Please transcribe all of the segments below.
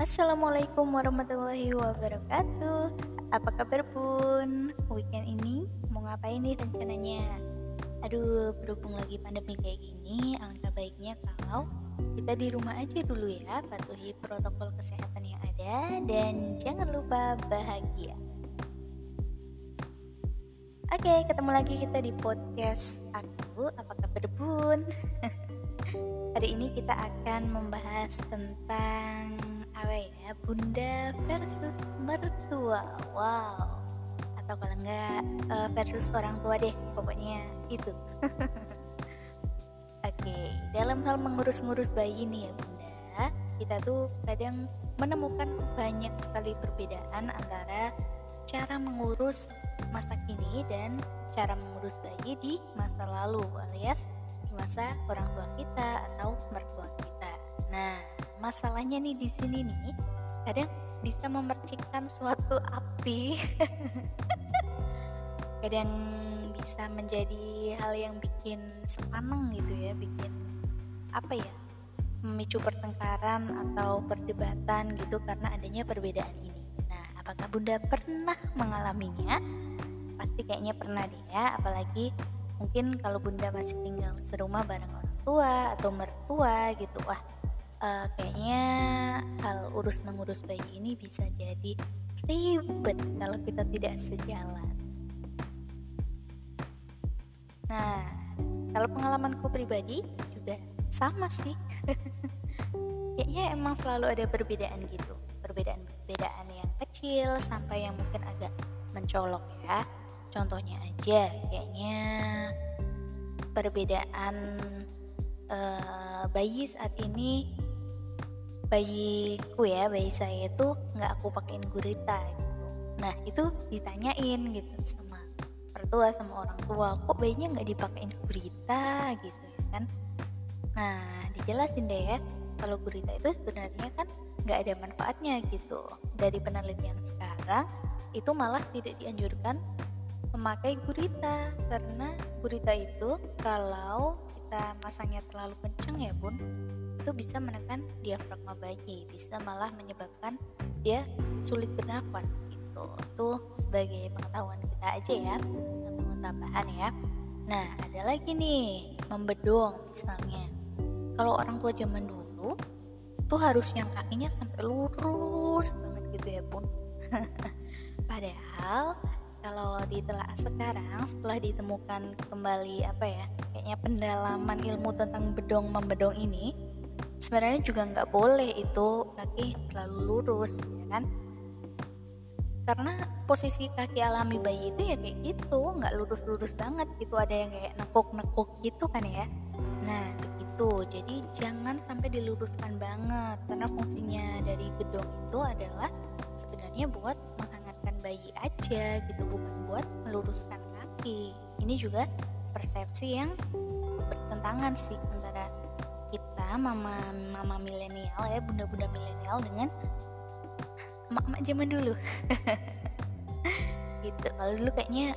Assalamualaikum warahmatullahi wabarakatuh Apa kabar bun? Weekend ini mau ngapain nih rencananya? Aduh berhubung lagi pandemi kayak gini Alangkah baiknya kalau kita di rumah aja dulu ya Patuhi protokol kesehatan yang ada Dan jangan lupa bahagia Oke ketemu lagi kita di podcast aku Apa kabar bun? Hari ini kita akan membahas tentang apa ya? Bunda versus mertua. Wow. Atau kalau enggak uh, versus orang tua deh pokoknya itu. Oke okay. dalam hal mengurus-ngurus bayi nih ya bunda. Kita tuh kadang menemukan banyak sekali perbedaan antara cara mengurus masa kini dan cara mengurus bayi di masa lalu alias di masa orang tua kita atau mertua kita. Nah masalahnya nih di sini nih kadang bisa memercikkan suatu api. Kadang bisa menjadi hal yang bikin sepaneng gitu ya bikin apa ya memicu pertengkaran atau perdebatan gitu karena adanya perbedaan ini. Nah apakah bunda pernah mengalaminya? Pasti kayaknya pernah deh ya apalagi mungkin kalau bunda masih tinggal serumah bareng orang tua atau mertua gitu. Wah uh, kayaknya hal urus mengurus bayi ini bisa jadi ribet kalau kita tidak sejalan. Nah, kalau pengalamanku pribadi juga sama sih. kayaknya emang selalu ada perbedaan gitu, perbedaan-perbedaan yang kecil sampai yang mungkin agak mencolok ya. Contohnya aja, kayaknya perbedaan uh, bayi saat ini bayiku ya bayi saya itu nggak aku pakein gurita gitu. Nah itu ditanyain gitu sama mertua sama orang tua kok bayinya nggak dipakein gurita? gitu ya kan. Nah dijelasin deh ya kalau gurita itu sebenarnya kan nggak ada manfaatnya gitu. Dari penelitian sekarang itu malah tidak dianjurkan memakai gurita. Karena gurita itu kalau kita masangnya terlalu kencang ya bun itu bisa menekan diafragma bayi bisa malah menyebabkan dia sulit bernafas gitu. Tuh sebagai pengetahuan kita aja ya pengetahuan tambahan ya. Nah ada lagi nih membedong misalnya. Kalau orang tua zaman dulu tuh harus yang kakinya sampai lurus banget gitu ya pun padahal kalau ditelaah sekarang setelah ditemukan kembali apa ya kayaknya pendalaman ilmu tentang bedong membedong ini sebenarnya juga nggak boleh itu kaki terlalu lurus ya kan? Karena posisi kaki alami bayi itu ya kayak gitu nggak lurus-lurus banget gitu ada yang kayak nekuk-nekuk gitu kan ya. Nah begitu. Jadi jangan sampai diluruskan banget karena fungsinya dari gedong itu adalah sebenarnya buat menghangatkan bayi aja gitu bukan buat meluruskan kaki. Ini juga persepsi yang bertentangan sih antara mama mama milenial ya bunda-bunda milenial dengan emak-emak zaman dulu. Gitu. Kalau dulu kayaknya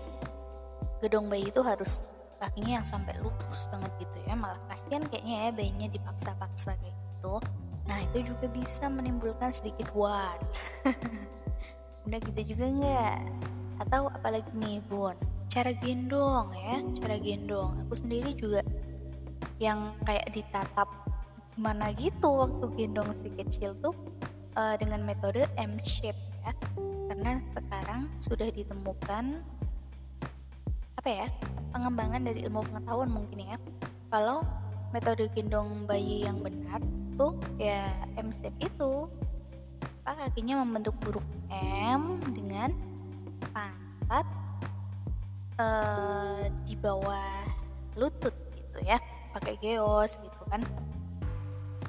gedong bayi itu harus kakinya yang sampai lurus banget gitu ya. Malah kasihan kayaknya ya bayinya dipaksa-paksa kayak gitu. Nah itu juga bisa menimbulkan sedikit war. Udah gitu juga nggak? Atau apalagi nih bun? Cara gendong ya cara gendong. Aku sendiri juga yang kayak ditatap mana gitu waktu gendong si kecil tuh uh, dengan metode M shape ya. Karena sekarang sudah ditemukan apa ya pengembangan dari ilmu pengetahuan mungkin ya. Kalau metode gendong bayi yang benar tuh ya M shape itu apa kakinya membentuk huruf M dengan pantat uh, di bawah lutut gitu ya. Pakai geos gitu kan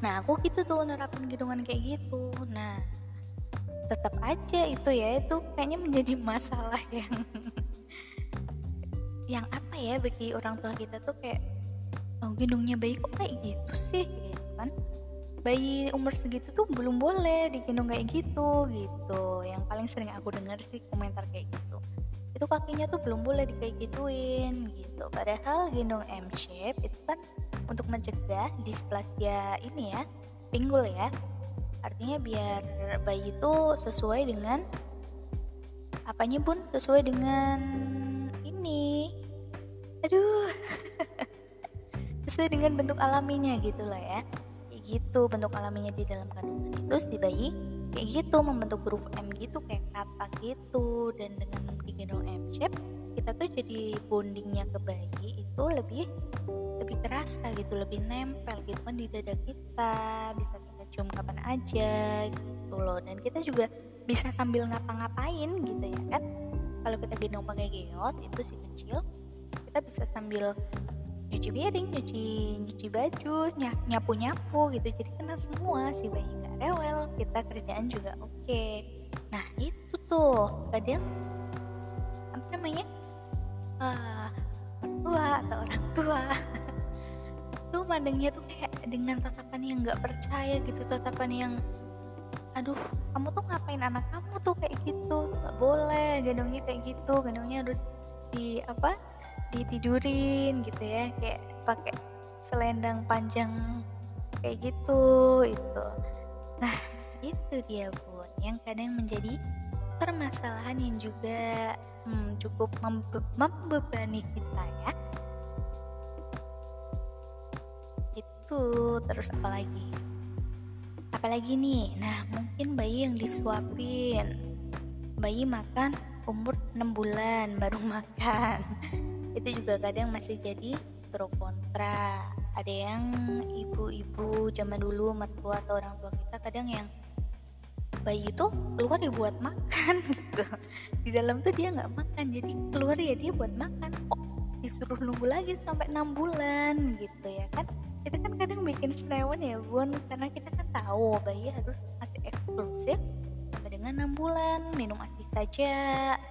nah aku gitu tuh nerapin gendongan kayak gitu. Nah tetap aja itu ya itu kayaknya menjadi masalah yang yang apa ya bagi orang tua kita tuh kayak oh, gendongnya bayi kok kayak gitu sih? Gitu kan? Bayi umur segitu tuh belum boleh digendong kayak gitu gitu. Yang paling sering aku dengar sih komentar kayak gitu. Itu kakinya tuh belum boleh kayak gituin gitu. Padahal gendong M shape itu kan untuk mencegah displasia ini ya pinggul ya. Artinya biar bayi itu sesuai dengan apanya bun? Sesuai dengan ini. Aduh. Sesuai dengan bentuk alaminya gitu lah ya. Kayak gitu bentuk alaminya di dalam kandungan itu si bayi kayak gitu membentuk huruf M gitu kayak kata gitu. Dan dengan digendong M shape kita tuh jadi bondingnya ke bayi itu lebih lebih terasa gitu lebih nempel gitu kan di dada kita bisa kita cium kapan aja gitu loh dan kita juga bisa sambil ngapa-ngapain gitu ya kan kalau kita gendong pakai geos itu si kecil kita bisa sambil nyuci piring, nyuci nyuci baju, nyapu nyapu gitu. Jadi kena semua si bayi nggak rewel, kita kerjaan juga oke. Okay. Nah itu tuh kadang tuh mandangnya tuh kayak dengan tatapan yang nggak percaya gitu, tatapan yang aduh kamu tuh ngapain anak kamu tuh? kayak gitu. Nggak boleh gendongnya kayak gitu gendongnya harus di apa ditidurin gitu ya kayak pakai selendang panjang kayak gitu itu nah itu dia bun yang kadang menjadi permasalahan yang juga hmm, cukup membe membebani kita ya itu terus apa lagi? Apalagi nih? Nah mungkin bayi yang disuapin. Bayi makan umur 6 bulan baru makan. Itu juga kadang masih jadi pro kontra. Ada yang ibu-ibu zaman dulu mertua atau orang tua kita kadang yang bayi itu keluar ya buat makan gitu. Di dalam tuh dia nggak makan jadi keluar ya dia buat makan. Kok disuruh nunggu lagi sampai enam bulan gitu ya kan itu kan kadang bikin senewan ya bun karena kita kan tahu bayi harus masih eksklusif sampai dengan enam bulan minum asi saja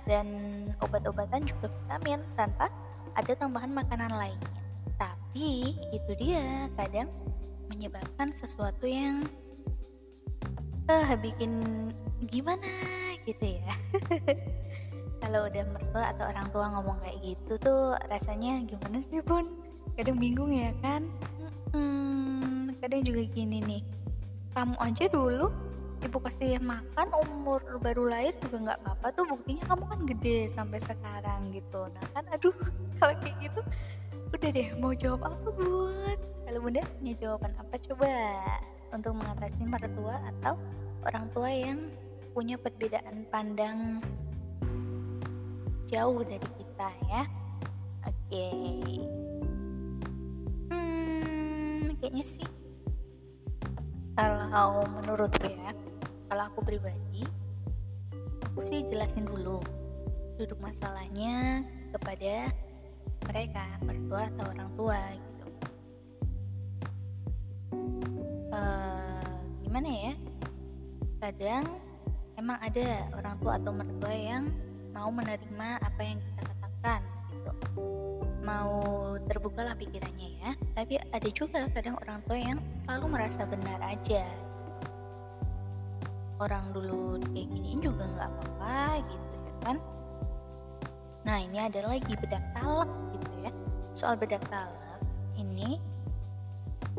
dan obat-obatan juga vitamin tanpa ada tambahan makanan lainnya. Tapi itu dia kadang menyebabkan sesuatu yang eh bikin gimana gitu ya. Kalau udah mertua atau orang tua ngomong kayak gitu tuh rasanya gimana sih pun? Kadang bingung ya kan? Kadang juga gini nih. Kamu aja dulu ibu kasih makan umur baru lahir juga nggak apa-apa tuh buktinya kamu kan gede sampai sekarang gitu nah kan aduh kalau kayak gitu udah deh mau jawab apa buat kalau bunda punya jawaban apa coba untuk mengatasi mertua atau orang tua yang punya perbedaan pandang jauh dari kita ya oke okay. hmm kayaknya sih kalau menurutku ya kalau aku pribadi aku sih jelasin dulu duduk masalahnya kepada mereka mertua atau orang tua gitu. Uh, gimana ya? Kadang emang ada orang tua atau mertua yang mau menerima apa yang kita katakan mau terbukalah pikirannya ya. Tapi ada juga kadang orang tua yang selalu merasa benar aja. Orang dulu kayak giniin juga nggak apa-apa gitu ya kan. Nah ini ada lagi bedak talak gitu ya. Soal bedak talak ini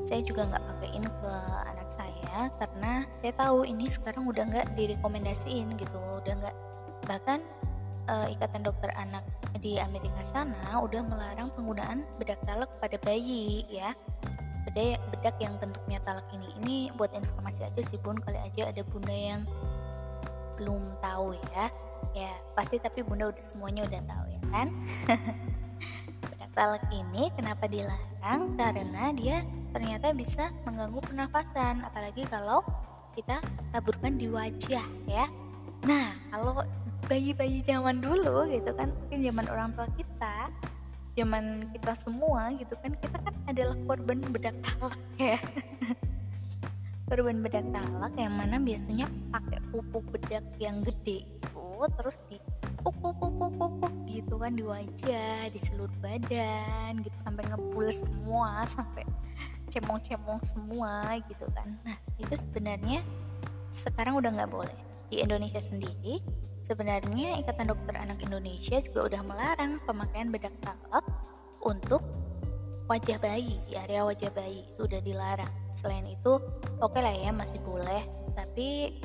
saya juga nggak pakaiin ke anak saya karena saya tahu ini sekarang udah nggak direkomendasiin gitu. Udah nggak bahkan uh, ikatan dokter anak di Amerika sana udah melarang penggunaan bedak talak pada bayi ya. Bedak bedak yang bentuknya talak ini ini buat informasi aja sih bun. Kali aja ada bunda yang belum tahu ya. Ya pasti tapi bunda udah semuanya udah tahu ya kan? Bedak talak ini kenapa dilarang? Karena dia ternyata bisa mengganggu pernafasan apalagi kalau kita taburkan di wajah ya. Nah kalau bayi-bayi zaman dulu gitu kan mungkin zaman orang tua kita zaman kita semua gitu kan kita kan adalah korban bedak talak ya. Korban bedak talak yang mana biasanya pakai pupuk bedak yang gede itu terus di pupuk pupuk pupuk gitu kan di wajah di seluruh badan gitu sampai ngebul semua sampai cemong-cemong semua gitu kan. Nah itu sebenarnya sekarang udah nggak boleh. Di Indonesia sendiri Sebenarnya Ikatan Dokter Anak Indonesia juga udah melarang pemakaian bedak talak untuk wajah bayi di area wajah bayi. Itu udah dilarang. Selain itu oke okay lah ya masih boleh. Tapi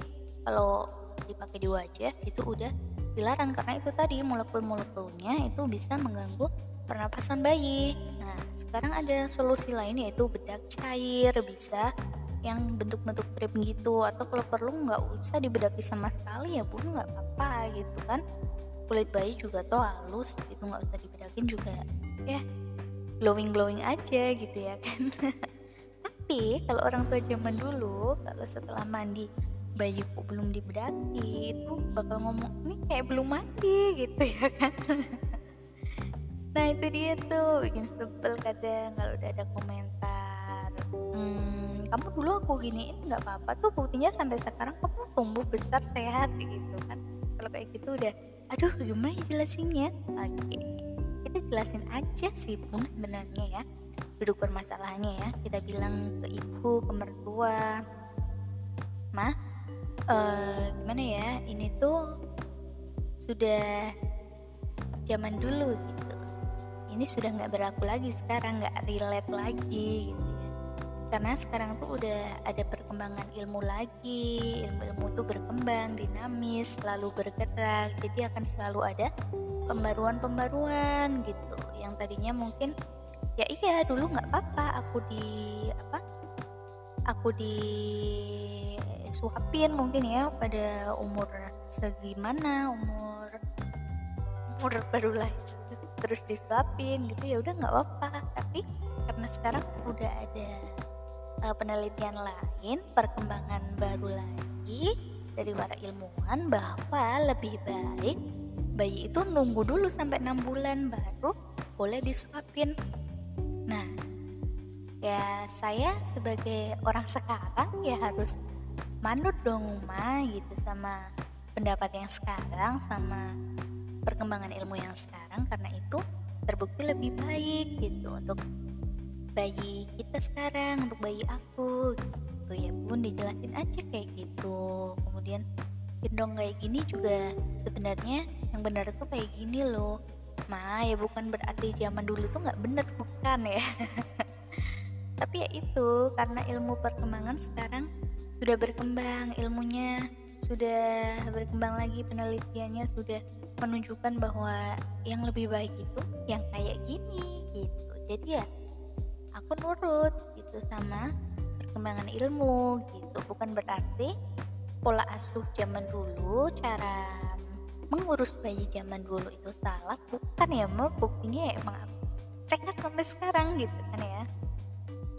kalau dipakai di wajah itu udah dilarang. Karena itu tadi molekul-molekulnya itu bisa mengganggu pernapasan bayi. Nah sekarang ada solusi lain yaitu bedak cair. Bisa yang bentuk-bentuk krim gitu. Atau kalau perlu nggak usah dibedaki sama sekali ya bun nggak apa-apa gitu kan. Kulit bayi juga tuh halus itu nggak usah dibedakin juga. Ya glowing glowing aja gitu ya kan. Tapi kalau orang tua zaman dulu kalau setelah mandi bayi kok belum dibedaki itu bakal ngomong ini kayak belum mandi gitu ya kan. Nah itu dia tuh bikin sebel kadang kalau udah ada komentar. Hmm, kamu dulu aku gini ini nggak apa-apa tuh buktinya sampai sekarang kamu tumbuh besar sehat gitu kan kalau kayak gitu udah aduh gimana ya jelasinnya? Oke okay. kita jelasin aja sih bung sebenarnya ya duduk permasalahannya ya. Kita bilang ke ibu ke mertua mah uh, gimana ya ini tuh sudah zaman dulu gitu. Ini sudah nggak berlaku lagi sekarang nggak relate lagi gitu karena sekarang tuh udah ada perkembangan ilmu lagi ilmu-ilmu tuh berkembang dinamis selalu bergerak jadi akan selalu ada pembaruan-pembaruan gitu. Yang tadinya mungkin ya iya dulu nggak apa-apa aku di apa aku di suapin mungkin ya pada umur segimana umur umur baru lahir terus disuapin gitu ya udah nggak apa-apa. Tapi karena sekarang udah ada uh, penelitian lain perkembangan baru lagi dari para ilmuwan bahwa lebih baik bayi itu nunggu dulu sampai enam bulan baru boleh disuapin. Nah ya saya sebagai orang sekarang ya harus manut dong Ma gitu sama pendapat yang sekarang sama perkembangan ilmu yang sekarang karena itu terbukti lebih baik gitu untuk bayi kita sekarang untuk bayi aku gitu. Ya bun dijelasin aja kayak gitu. Kemudian gendong kayak gini juga sebenarnya yang benar tuh kayak gini loh. Ma ya bukan berarti zaman dulu tuh nggak bener bukan ya. Tapi ya itu karena ilmu perkembangan sekarang sudah berkembang ilmunya sudah berkembang lagi penelitiannya sudah menunjukkan bahwa yang lebih baik itu yang kayak gini gitu. Jadi ya aku nurut gitu sama perkembangan ilmu gitu. Bukan berarti pola asuh zaman dulu cara mengurus bayi zaman dulu itu salah. Bukan ya mau buktinya ya emang sehat sampai sekarang gitu kan ya.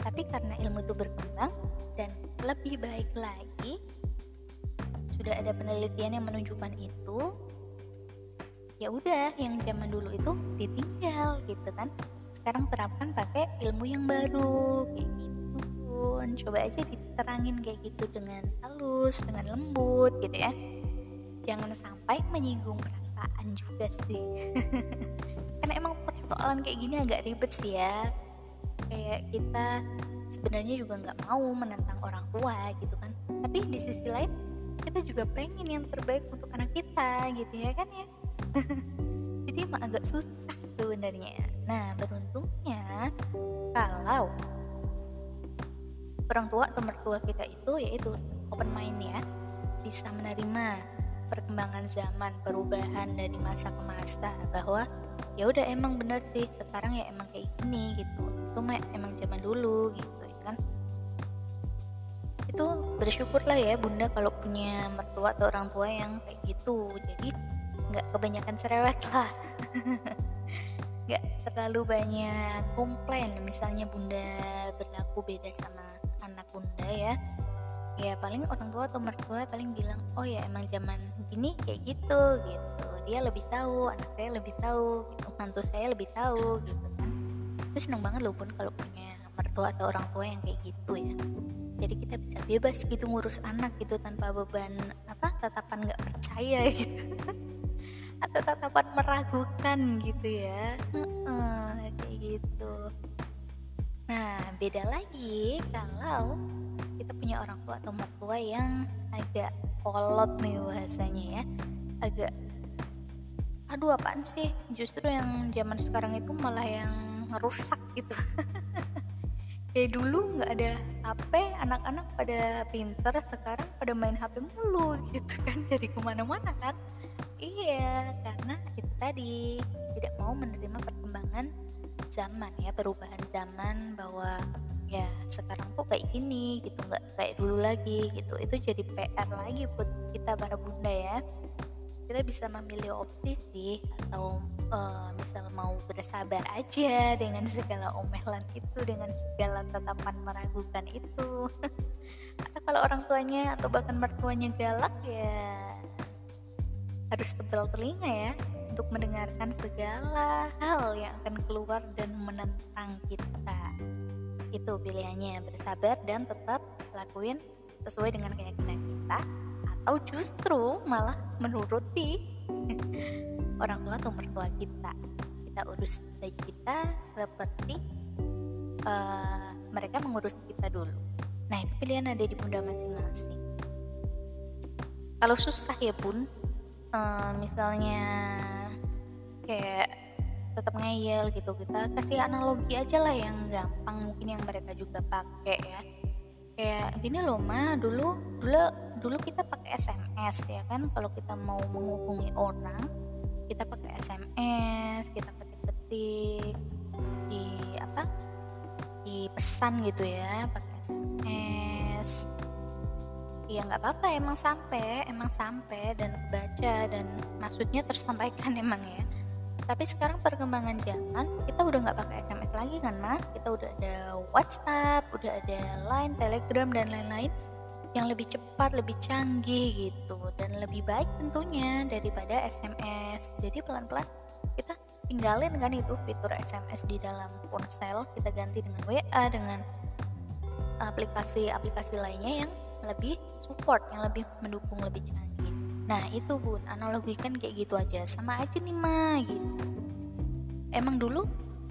Tapi karena ilmu itu berkembang dan lebih baik lagi sudah ada penelitian yang menunjukkan itu ya udah yang zaman dulu itu ditinggal gitu kan sekarang terapkan pakai ilmu yang baru kayak gitu pun. Coba aja diterangin kayak gitu dengan halus dengan lembut gitu ya. Jangan sampai menyinggung perasaan juga sih. Karena emang persoalan kayak gini agak ribet sih ya. Kayak kita sebenarnya juga nggak mau menentang orang tua gitu kan. Tapi di sisi lain kita juga pengen yang terbaik untuk anak kita gitu ya kan ya. Jadi emang agak susah sebenarnya. Nah beruntungnya kalau orang tua atau mertua kita itu yaitu open mind ya bisa menerima perkembangan zaman perubahan dari masa ke masa bahwa ya udah emang bener sih sekarang ya emang kayak gini gitu. Itu mah emang zaman dulu gitu kan? Itu bersyukurlah ya bunda kalau punya mertua atau orang tua yang kayak gitu. Jadi nggak kebanyakan cerewet lah nggak terlalu banyak komplain. Misalnya bunda berlaku beda sama anak bunda ya. Ya paling orang tua atau mertua paling bilang oh ya emang zaman gini kayak gitu gitu. Dia lebih tahu anak saya lebih tahu gitu. Mantu saya lebih tahu gitu kan. Itu seneng banget loh pun kalau punya mertua atau orang tua yang kayak gitu ya. Jadi kita bisa bebas gitu ngurus anak gitu tanpa beban apa tatapan nggak percaya gitu atau tatapan meragukan gitu ya. Uh, kayak gitu. Nah beda lagi kalau kita punya orang tua atau mertua yang agak kolot nih bahasanya ya. Agak aduh apaan sih? Justru yang zaman sekarang itu malah yang ngerusak gitu. Kayak dulu nggak ada HP anak-anak pada pinter sekarang pada main HP mulu gitu kan. Jadi ke mana-mana kan iya karena itu tadi tidak mau menerima perkembangan zaman ya perubahan zaman bahwa ya sekarang tuh kayak gini gitu nggak kayak dulu lagi gitu. Itu jadi PR lagi buat kita para bunda ya. Kita bisa memilih opsi sih atau uh, misal mau bersabar aja dengan segala omelan itu dengan segala tatapan meragukan itu. Atau kalau orang tuanya atau bahkan mertuanya galak ya harus tebal telinga ya untuk mendengarkan segala hal yang akan keluar dan menentang kita. Itu pilihannya bersabar dan tetap lakuin sesuai dengan keyakinan kita atau justru malah menuruti orang tua atau mertua kita. Kita urus baik kita seperti uh, mereka mengurus kita dulu. Nah itu pilihan ada di bunda masing-masing. Kalau susah ya bun uh, misalnya kayak tetap ngeyel gitu kita kasih analogi aja lah yang gampang mungkin yang mereka juga pakai ya. Kayak gini loh ma dulu dulu dulu kita pakai SMS ya kan? Kalau kita mau menghubungi orang kita pakai SMS kita ketik-ketik di apa? Di pesan gitu ya pakai SMS ya nggak apa-apa emang sampai emang sampai dan baca dan maksudnya tersampaikan emang ya. Tapi sekarang perkembangan zaman kita udah nggak pakai SMS lagi kan mah kita udah ada WhatsApp udah ada Line Telegram dan lain-lain yang lebih cepat lebih canggih gitu dan lebih baik tentunya daripada SMS jadi pelan-pelan kita tinggalin kan itu fitur SMS di dalam ponsel kita ganti dengan WA dengan aplikasi-aplikasi lainnya yang lebih support yang lebih mendukung lebih canggih. Nah itu bun, analogikan kayak gitu aja. Sama aja nih ma gitu. Emang dulu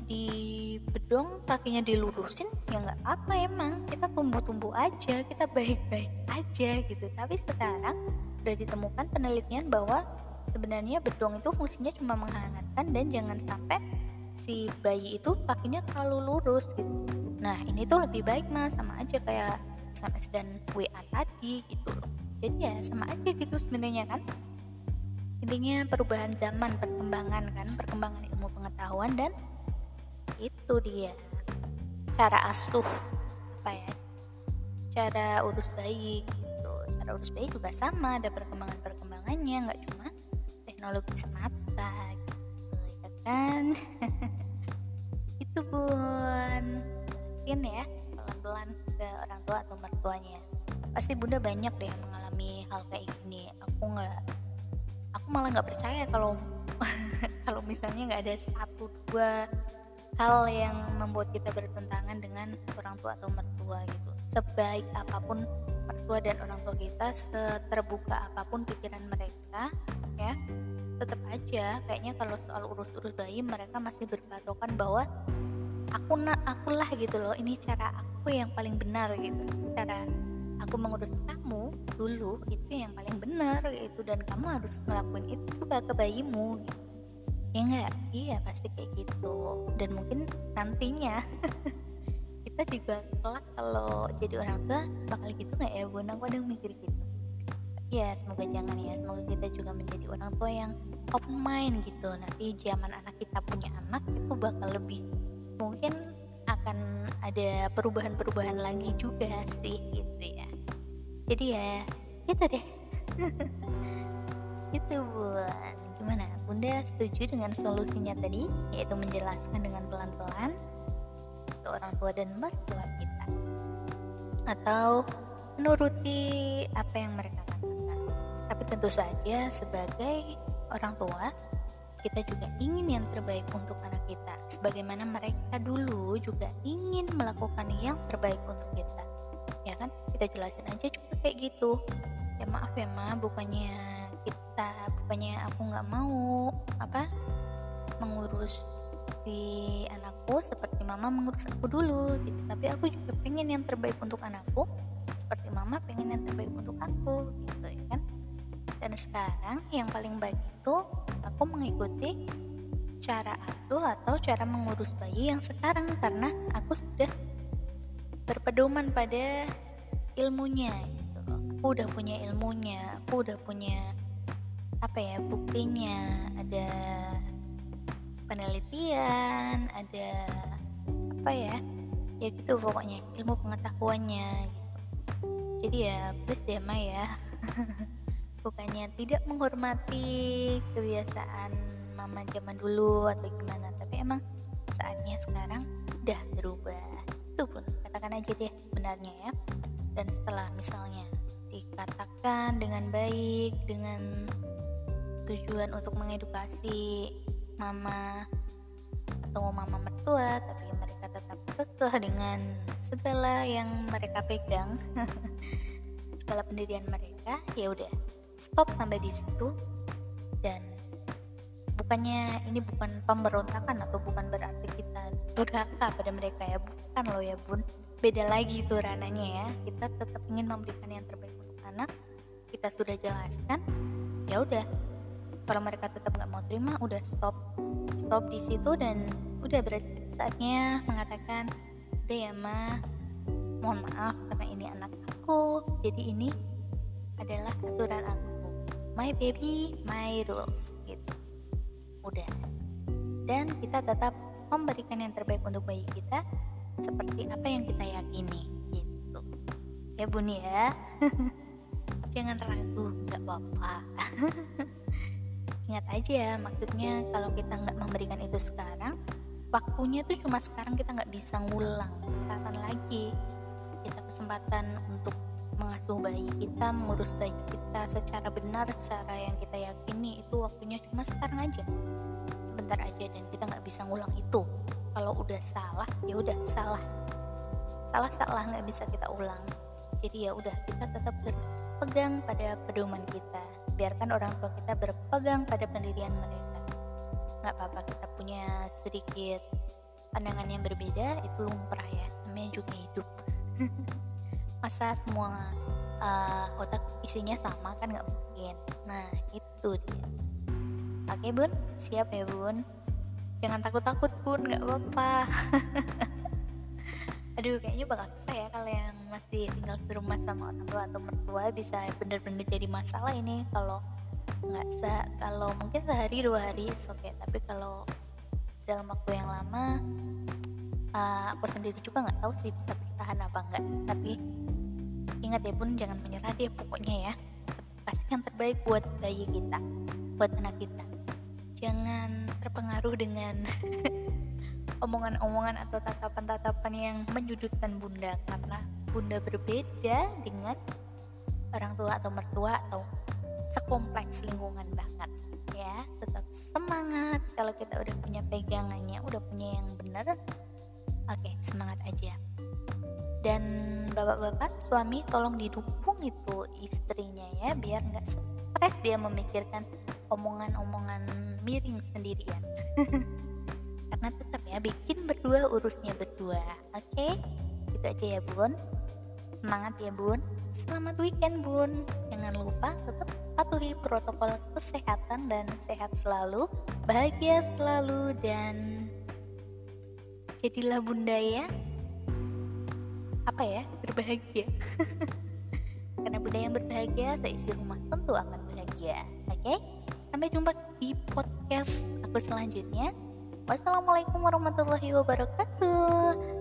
di bedong kakinya dilurusin ya nggak apa emang. Kita tumbuh-tumbuh aja kita baik-baik aja gitu. Tapi sekarang udah ditemukan penelitian bahwa sebenarnya bedong itu fungsinya cuma menghangatkan dan jangan sampai si bayi itu kakinya terlalu lurus gitu. Nah ini tuh lebih baik mas sama aja kayak SMS dan WA tadi gitu loh. Jadi ya sama aja gitu sebenarnya kan. Intinya perubahan zaman perkembangan kan perkembangan ilmu pengetahuan dan itu dia. Cara asuh apa ya cara urus bayi gitu. Cara urus bayi juga sama ada perkembangan perkembangannya nggak cuma teknologi semata gitu ya kan? Itu pun mungkin ya pelan-pelan ke orang tua atau mertuanya. Pasti bunda banyak deh mengalami hal kayak gini. Aku nggak aku malah nggak percaya kalau kalau misalnya nggak ada satu dua hal yang membuat kita bertentangan dengan orang tua atau mertua gitu. Sebaik apa pun mertua dan orang tua kita seterbuka apa pun pikiran mereka ya tetap aja. Kayaknya kalau soal urus-urus bayi mereka masih berpatokan bahwa aku akulah gitu loh. Ini cara aku yang paling benar gitu. Cara aku mengurus kamu dulu itu yang paling benar itu dan kamu harus ngelakuin itu ke bayimu gitu. ya enggak iya pasti kayak gitu. Dan mungkin nantinya kita juga kelak kalau jadi orang tua bakal gitu nggak ya bun? Aku ada mikir gitu. Ya semoga jangan ya. Semoga kita juga menjadi orang tua yang open mind gitu. Nanti zaman anak kita punya anak itu bakal lebih mungkin akan ada perubahan-perubahan lagi juga sih gitu ya. Jadi ya itu deh. Itu bun. Gimana? Bunda setuju dengan solusinya tadi yaitu menjelaskan dengan pelan-pelan ke orang tua dan mertua kita? Atau menuruti apa yang mereka katakan? Tapi tentu saja sebagai orang tua kita juga ingin yang terbaik untuk anak kita. Sebagaimana mereka dulu juga ingin melakukan yang terbaik untuk kita. Ya kan? Kita jelasin aja juga kayak gitu. Ya maaf ya ma. Bukannya kita bukannya aku nggak mau apa mengurus si anakku seperti mama mengurus aku dulu gitu. Tapi aku juga pengen yang terbaik untuk anakku seperti mama pengen yang terbaik untuk aku gitu ya kan? Dan sekarang yang paling baik itu aku mengikuti cara asuh atau cara mengurus bayi yang sekarang karena aku sudah berpedoman pada ilmunya gitu aku udah punya ilmunya aku udah punya apa ya buktinya. Ada penelitian ada apa ya ya gitu pokoknya ilmu pengetahuannya gitu. Jadi ya please deh ya bukannya tidak menghormati kebiasaan mama zaman dulu atau gimana tapi emang saatnya sekarang sudah berubah. Itu pun katakan aja deh sebenarnya ya. Dan setelah misalnya dikatakan dengan baik dengan tujuan untuk mengedukasi mama atau mama mertua tapi mereka tetap kekeh dengan segala yang mereka pegang segala pendirian mereka ya udah stop sampai di situ. Dan bukannya ini bukan pemberontakan atau bukan berarti kita durhaka pada mereka ya bukan loh ya bun. Beda lagi tuh rananya ya. Kita tetap ingin memberikan yang terbaik untuk anak. Kita sudah jelaskan ya udah. Kalau mereka tetap nggak mau terima udah stop. Stop di situ dan udah berarti saatnya mengatakan udah ya ma. Mohon maaf karena ini anak aku. Jadi ini adalah aturan aku. My baby my rules gitu. Udah. Dan kita tetap memberikan yang terbaik untuk bayi kita seperti apa yang kita yakini gitu. Ya bun ya. Jangan ragu nggak apa-apa. Ingat aja maksudnya kalau kita nggak memberikan itu sekarang waktunya tuh cuma sekarang kita nggak bisa ngulang. Kapan lagi kita kesempatan untuk mengasuh bayi kita mengurus bayi kita secara benar secara yang kita yakini itu waktunya cuma sekarang aja. Sebentar aja dan kita nggak bisa ngulang itu. Kalau udah salah ya udah salah. Salah salah nggak bisa kita ulang. Jadi ya udah kita tetap berpegang pada pedoman kita. Biarkan orang tua kita berpegang pada pendirian mereka. Nggak apa-apa kita punya sedikit pandangan yang berbeda itu lumrah ya. Namanya juga hidup masa semua uh, otak isinya sama kan nggak mungkin. Nah itu dia. Oke bun? Siap ya bun? Jangan takut-takut pun nggak apa-apa. Aduh kayaknya bakal susah ya kalau yang masih tinggal di rumah sama orang tua atau mertua bisa bener-bener jadi masalah ini. Kalau nggak se kalau mungkin sehari dua hari oke okay. tapi kalau dalam waktu yang lama uh, aku sendiri juga nggak tahu sih bisa bertahan apa enggak tapi ingat ya bun jangan menyerah deh pokoknya ya. Kasih yang terbaik buat bayi kita buat anak kita. Jangan terpengaruh dengan omongan-omongan atau tatapan-tatapan yang menyudutkan bunda karena bunda berbeda dengan orang tua atau mertua atau sekompleks lingkungan banget. Ya tetap semangat kalau kita udah punya pegangannya udah punya yang benar oke semangat aja dan bapak-bapak suami tolong didukung itu istrinya ya biar nggak stres dia memikirkan omongan-omongan miring sendirian. Karena tetap ya bikin berdua urusnya berdua. Oke? Okay? itu aja ya bun. Semangat ya bun. Selamat weekend bun. Jangan lupa tetap patuhi protokol kesehatan dan sehat selalu bahagia selalu dan jadilah bunda ya apa ya berbahagia karena bunda yang berbahagia seisi rumah tentu akan bahagia oke okay? Sampai jumpa di podcast aku selanjutnya. Wassalamualaikum warahmatullahi wabarakatuh.